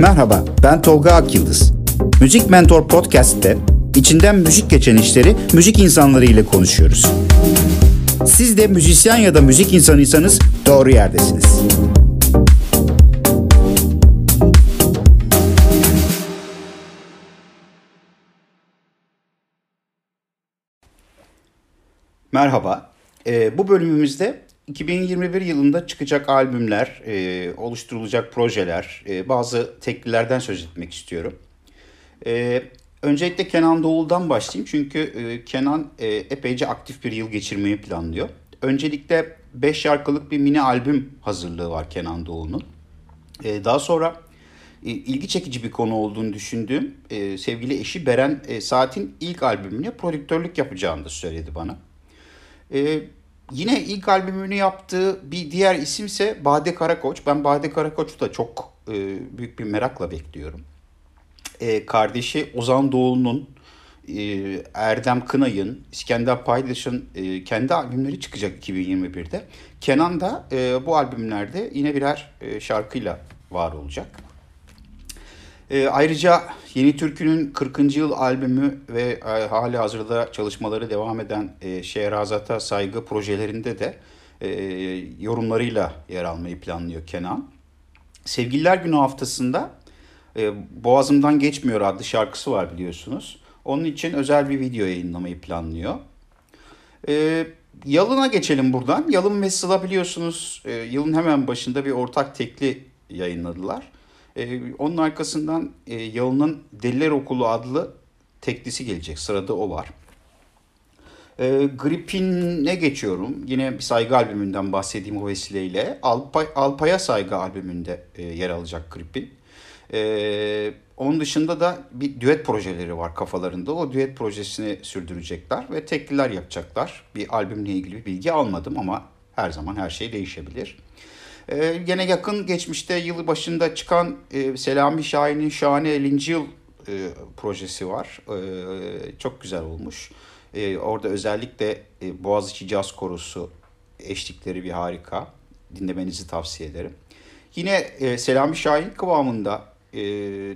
Merhaba, ben Tolga Akyıldız. Müzik Mentor Podcast'te içinden müzik geçen işleri müzik insanları ile konuşuyoruz. Siz de müzisyen ya da müzik insanıysanız doğru yerdesiniz. Merhaba. Ee, bu bölümümüzde 2021 yılında çıkacak albümler, e, oluşturulacak projeler, e, bazı teklilerden söz etmek istiyorum. E, öncelikle Kenan Doğulu'dan başlayayım çünkü e, Kenan e, epeyce aktif bir yıl geçirmeyi planlıyor. Öncelikle 5 şarkılık bir mini albüm hazırlığı var Kenan Doğulu'nun. E, daha sonra e, ilgi çekici bir konu olduğunu düşündüğüm e, sevgili eşi Beren e, Saat'in ilk albümüne prodüktörlük yapacağını da söyledi bana. E, yine ilk albümünü yaptığı bir diğer isimse Bade Karakoç. Ben Bade Karakoç'u da çok e, büyük bir merakla bekliyorum. E, kardeşi Ozan Doğulu'nun, e, Erdem Kınay'ın, İskender Paydaş'ın e, kendi albümleri çıkacak 2021'de. Kenan da e, bu albümlerde yine birer e, şarkıyla var olacak. E, ayrıca Yeni Türkü'nün 40. yıl albümü ve e, hali hazırda çalışmaları devam eden e, Şehrazat'a saygı projelerinde de e, yorumlarıyla yer almayı planlıyor Kenan. Sevgililer Günü haftasında e, Boğazımdan Geçmiyor adlı şarkısı var biliyorsunuz. Onun için özel bir video yayınlamayı planlıyor. E, Yalın'a geçelim buradan. Yalın ve Sıla biliyorsunuz e, yılın hemen başında bir ortak tekli yayınladılar. Ee, onun arkasından e, Yalın'ın Deliler Okulu adlı teklisi gelecek. Sırada o var. E, Gripin'e geçiyorum. Yine bir saygı albümünden bahsedeyim o vesileyle. Alpay, Alpay'a saygı albümünde e, yer alacak Gripin. E, onun dışında da bir düet projeleri var kafalarında. O düet projesini sürdürecekler ve tekliler yapacaklar. Bir albümle ilgili bir bilgi almadım ama her zaman her şey değişebilir. Ee, gene yakın geçmişte yılı başında çıkan e, Selami Şahin'in Şahane 50. Yıl e, projesi var. E, çok güzel olmuş. E, orada özellikle e, Boğaziçi Caz Korosu eşlikleri bir harika. Dinlemenizi tavsiye ederim. Yine e, Selami Şahin kıvamında e,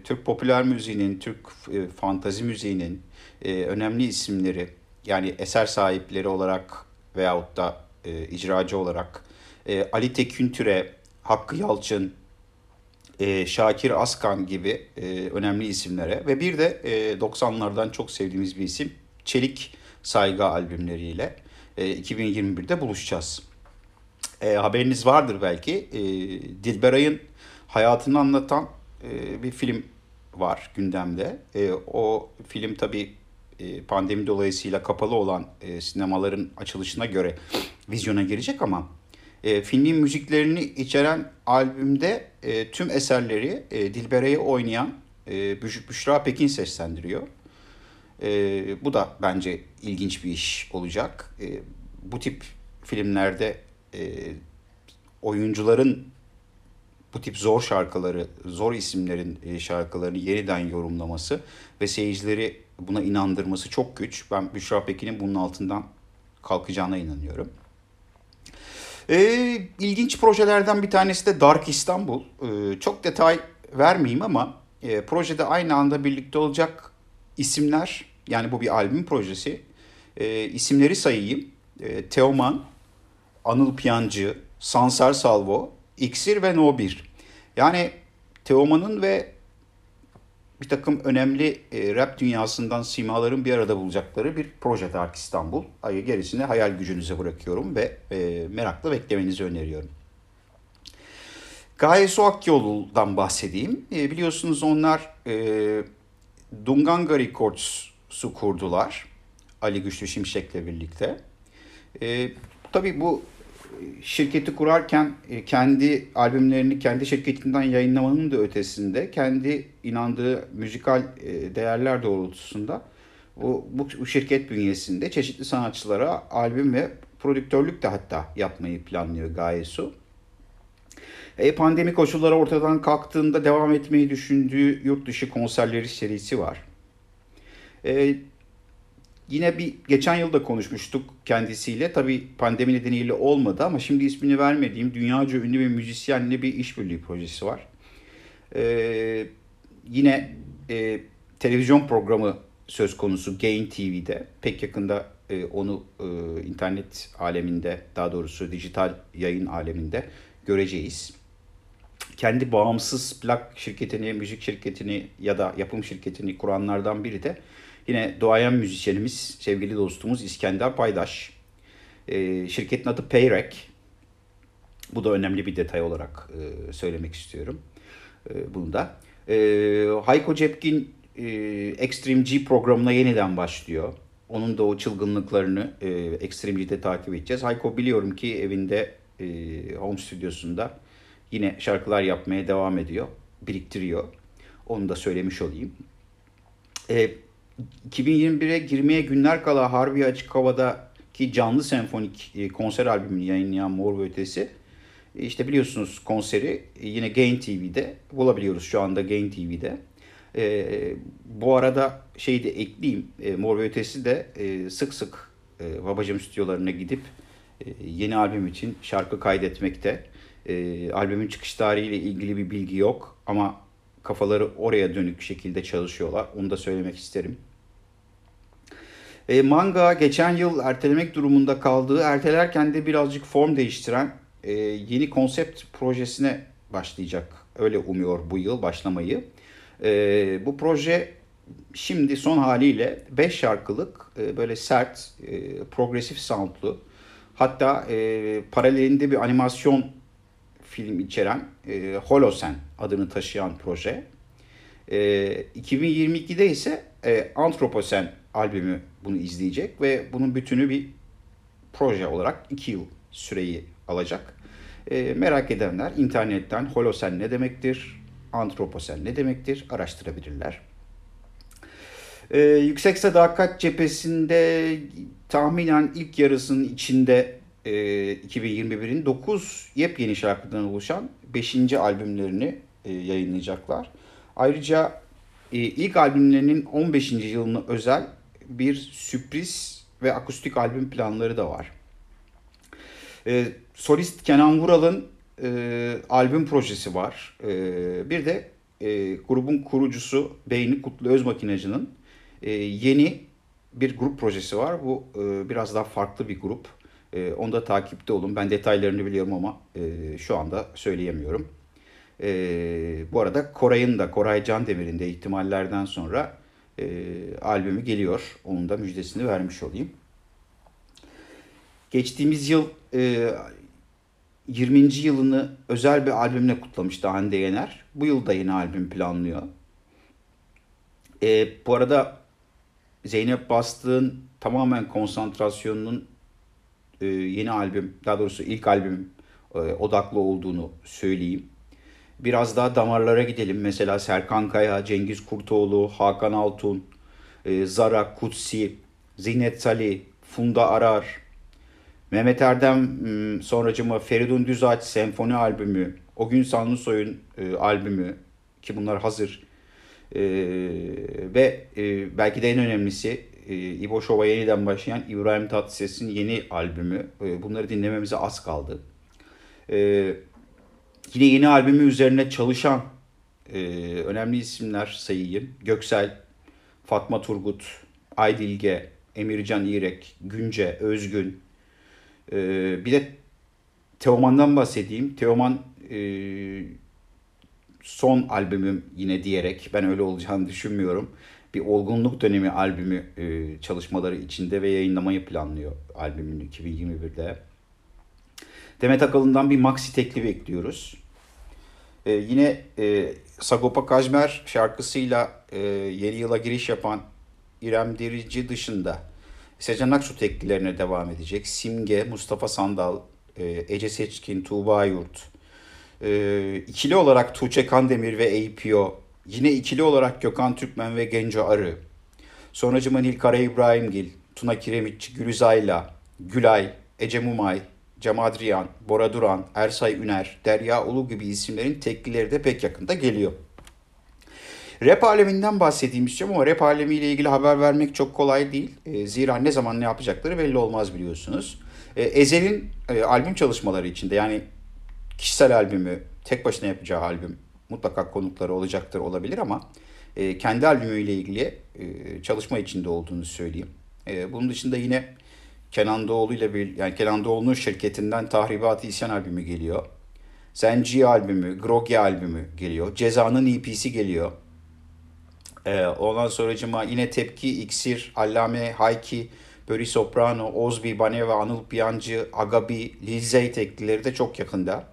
Türk popüler müziğinin, Türk e, fantazi müziğinin e, önemli isimleri yani eser sahipleri olarak veyahut da e, icracı olarak e, Ali Teküntüre, Hakkı Yalçın, e, Şakir Askan gibi e, önemli isimlere ve bir de e, 90'lardan çok sevdiğimiz bir isim Çelik Saygı albümleriyle e, 2021'de buluşacağız. E, haberiniz vardır belki e, Dilberay'ın hayatını anlatan e, bir film var gündemde. E, o film tabii e, pandemi dolayısıyla kapalı olan e, sinemaların açılışına göre vizyona girecek ama e, filmin müziklerini içeren albümde e, tüm eserleri e, Dilberay'ı oynayan e, Büşra Pekin seslendiriyor. E, bu da bence ilginç bir iş olacak. E, bu tip filmlerde e, oyuncuların bu tip zor şarkıları, zor isimlerin e, şarkılarını yeniden yorumlaması ve seyircileri buna inandırması çok güç. Ben Büşra Pekin'in bunun altından kalkacağına inanıyorum. Ee, ilginç projelerden bir tanesi de Dark İstanbul. Ee, çok detay vermeyeyim ama e, projede aynı anda birlikte olacak isimler, yani bu bir albüm projesi. E, isimleri sayayım. E, Teoman, Anıl Piyancı, Sansar Salvo, İksir ve No 1. Yani Teoman'ın ve bir takım önemli e, rap dünyasından simaların bir arada bulacakları bir proje Dark İstanbul. Ayı gerisini hayal gücünüze bırakıyorum ve e, merakla beklemenizi öneriyorum. Gaye Soakyolu'dan bahsedeyim. E, biliyorsunuz onlar e, Dunganga Records'u kurdular. Ali Güçlü Şimşek'le birlikte. Tabii bu şirketi kurarken e, kendi albümlerini kendi şirketinden yayınlamanın da ötesinde kendi inandığı müzikal e, değerler doğrultusunda bu, bu şirket bünyesinde çeşitli sanatçılara albüm ve prodüktörlük de hatta yapmayı planlıyor Gayesu. E, pandemi koşulları ortadan kalktığında devam etmeyi düşündüğü yurt dışı konserleri serisi var. E, Yine bir geçen yılda konuşmuştuk kendisiyle. Tabii pandemi nedeniyle olmadı ama şimdi ismini vermediğim dünyaca ünlü bir müzisyenle bir işbirliği projesi var. E, yine e, televizyon programı söz konusu Gain TV'de. Pek yakında e, onu e, internet aleminde daha doğrusu dijital yayın aleminde göreceğiz. Kendi bağımsız plak şirketini, müzik şirketini ya da yapım şirketini kuranlardan biri de yine doğayan müzisyenimiz, sevgili dostumuz İskender Paydaş. E, şirketin adı Payrek. Bu da önemli bir detay olarak e, söylemek istiyorum e, bunu da. E, Hayko Cepkin e, Extreme G programına yeniden başlıyor. Onun da o çılgınlıklarını e, Extreme G'de takip edeceğiz. Hayko biliyorum ki evinde e, home stüdyosunda yine şarkılar yapmaya devam ediyor. Biriktiriyor. Onu da söylemiş olayım. E, 2021'e girmeye günler kala Harbi Açık Hava'daki canlı senfonik e, konser albümünü yayınlayan Mor ve Ötesi e, işte biliyorsunuz konseri yine Gain TV'de bulabiliyoruz şu anda Gain TV'de. E, bu arada şeyi de ekleyeyim. E, Mor ve Ötesi de e, sık sık e, babacım stüdyolarına gidip e, yeni albüm için şarkı kaydetmekte. E, albümün çıkış tarihiyle ilgili bir bilgi yok ama kafaları oraya dönük şekilde çalışıyorlar. Onu da söylemek isterim. E, manga geçen yıl ertelemek durumunda kaldığı, ertelerken de birazcık form değiştiren e, yeni konsept projesine başlayacak. Öyle umuyor bu yıl başlamayı. E, bu proje şimdi son haliyle 5 şarkılık e, böyle sert, e, progresif soundlu hatta e, paralelinde bir animasyon film içeren e, Holosen adını taşıyan proje. E, 2022'de ise e, Antroposen albümü bunu izleyecek ve bunun bütünü bir proje olarak 2 yıl süreyi alacak. E, merak edenler internetten Holosen ne demektir, Antroposen ne demektir araştırabilirler. E, Yüksek Sadakat cephesinde tahminen ilk yarısının içinde e, 2021'in 9 yepyeni şarkıdan oluşan 5. albümlerini e, yayınlayacaklar. Ayrıca e, ilk albümlerinin 15. yılını özel bir sürpriz ve akustik albüm planları da var. E, solist Kenan Vural'ın e, albüm projesi var. E, bir de e, grubun kurucusu Beyni Kutlu Özmakinacı'nın e, yeni bir grup projesi var. Bu e, biraz daha farklı bir grup. E, onu da takipte olun. Ben detaylarını biliyorum ama e, şu anda söyleyemiyorum. E, bu arada Koray'ın da, Koray Can Demir'in de ihtimallerden sonra e, albümü geliyor. Onun da müjdesini vermiş olayım. Geçtiğimiz yıl e, 20. yılını özel bir albümle kutlamıştı Hande Yener. Bu yıl da yeni albüm planlıyor. E, bu arada Zeynep Bastık'ın tamamen konsantrasyonunun e, yeni albüm, daha doğrusu ilk albüm e, odaklı olduğunu söyleyeyim. Biraz daha damarlara gidelim. Mesela Serkan Kaya, Cengiz Kurtoğlu, Hakan Altun, e, Zara Kutsi, Zinet Salih, Funda Arar, Mehmet Erdem sonracıma Feridun Düzağaç senfoni albümü, O Gün Sanlısoy'un e, albümü ki bunlar hazır. E, ve belki de en önemlisi İbo Şov'a yeniden başlayan İbrahim Tatlıses'in yeni albümü. Bunları dinlememize az kaldı. E, yine yeni albümü üzerine çalışan e, önemli isimler sayayım. Göksel, Fatma Turgut, Aydilge, Emircan İrek, Günce, Özgün, ee, bir de Teoman'dan bahsedeyim. Teoman e, son albümüm yine diyerek ben öyle olacağını düşünmüyorum. Bir olgunluk dönemi albümü e, çalışmaları içinde ve yayınlamayı planlıyor albümünü 2021'de. Demet Akalın'dan bir maxi tekli bekliyoruz. E, yine e, Sagopa Kajmer şarkısıyla e, yeni yıla giriş yapan İrem Derici dışında Sezen Aksu teklilerine devam edecek. Simge, Mustafa Sandal, e, Ece Seçkin, Tuğba Yurt. E, ikili olarak Tuğçe Kandemir ve APO. Yine ikili olarak Gökhan Türkmen ve Genco Arı. Sonracıma Nilkara İbrahimgil, Tuna Kiremitçi, Gülüzayla, Gülay, Ece Mumay, Cem Adrian, Bora Duran, Ersay Üner, Derya Ulu gibi isimlerin teklileri de pek yakında geliyor. Rap aleminden bahsedeyim istiyorum ama rap alemiyle ilgili haber vermek çok kolay değil. E, zira ne zaman ne yapacakları belli olmaz biliyorsunuz. E, Ezel'in e, albüm çalışmaları içinde yani kişisel albümü, tek başına yapacağı albüm mutlaka konukları olacaktır olabilir ama e, kendi albümüyle ilgili e, çalışma içinde olduğunu söyleyeyim. Bunun dışında yine Kenan Doğulu ile bir yani Kenan Doğulu'nun şirketinden Tahribat İsyan albümü geliyor. Zenci albümü, Grogi albümü geliyor. Ceza'nın EP'si geliyor. Ee, ondan sonracıma yine Tepki, İksir, Allame, Hayki, Böri Soprano, Ozbi, Baneva, Anıl Piyancı, Agabi, Lil Zey teklileri de çok yakında.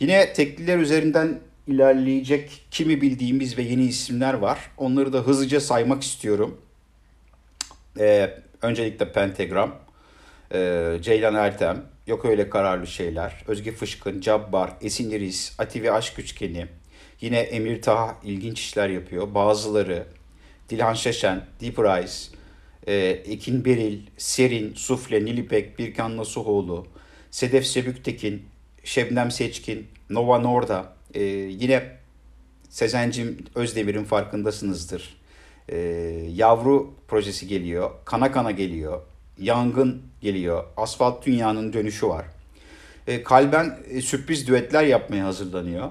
Yine tekliler üzerinden ilerleyecek kimi bildiğimiz ve yeni isimler var. Onları da hızlıca saymak istiyorum. Ee, öncelikle Pentagram, ee, Ceylan Ertem, Yok Öyle Kararlı Şeyler, Özge Fışkın, Cabbar, Esin İris, Ati Aşk Üçgeni, yine Emir Taha ilginç işler yapıyor. Bazıları, Dilhan Şeşen, Deep Rise, e, Ekin Beril, Serin, Sufle, Nilipek, Birkan Nasuhoğlu, Sedef Sebüktekin, Şebnem Seçkin, Nova Norda, e, yine Sezencim Özdemir'in farkındasınızdır. E, Yavru projesi geliyor, Kana Kana geliyor, Yangın geliyor, Asfalt Dünya'nın dönüşü var. E, Kalben e, sürpriz düetler yapmaya hazırlanıyor.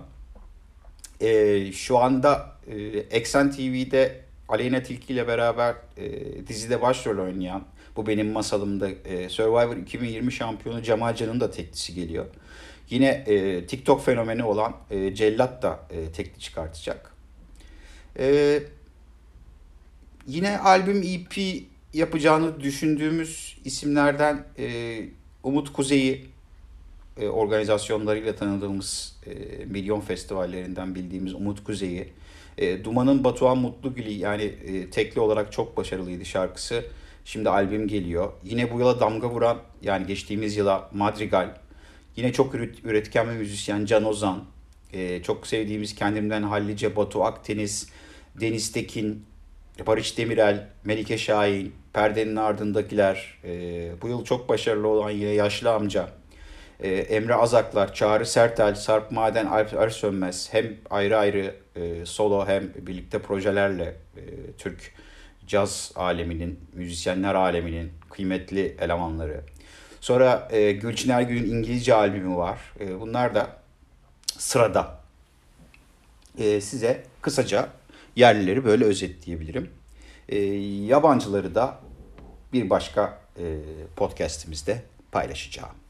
E, şu anda e, Eksen TV'de Aleyna Tilki ile beraber e, dizide başrol oynayan bu benim masalımda e, Survivor 2020 şampiyonu Cemal Can'ın da teklisi geliyor. Yine e, TikTok fenomeni olan e, Cellat da e, tekli çıkartacak. E, yine albüm EP yapacağını düşündüğümüz isimlerden e, Umut Kuzey'i e, organizasyonlarıyla tanıdığımız e, milyon festivallerinden bildiğimiz Umut Kuzey'i e, Duman'ın Batuhan Mutlugül'ü yani e, tekli olarak çok başarılıydı şarkısı. Şimdi albüm geliyor. Yine bu yıla damga vuran yani geçtiğimiz yıla Madrigal. Yine çok üretken bir müzisyen Can Ozan. E, çok sevdiğimiz Kendimden Hallice, Batu Akdeniz, Deniz Tekin, Barış Demirel, Melike Şahin, Perdenin Ardındakiler. E, bu yıl çok başarılı olan yine Yaşlı Amca. E, Emre Azaklar, Çağrı Sertel, Sarp Maden, Alp Ersönmez hem ayrı ayrı e, solo hem birlikte projelerle e, Türk caz aleminin, müzisyenler aleminin kıymetli elemanları. Sonra e, Gülçin Ergün'ün İngilizce albümü var. E, bunlar da sırada. E, size kısaca yerlileri böyle özetleyebilirim. E, yabancıları da bir başka e, podcastimizde paylaşacağım.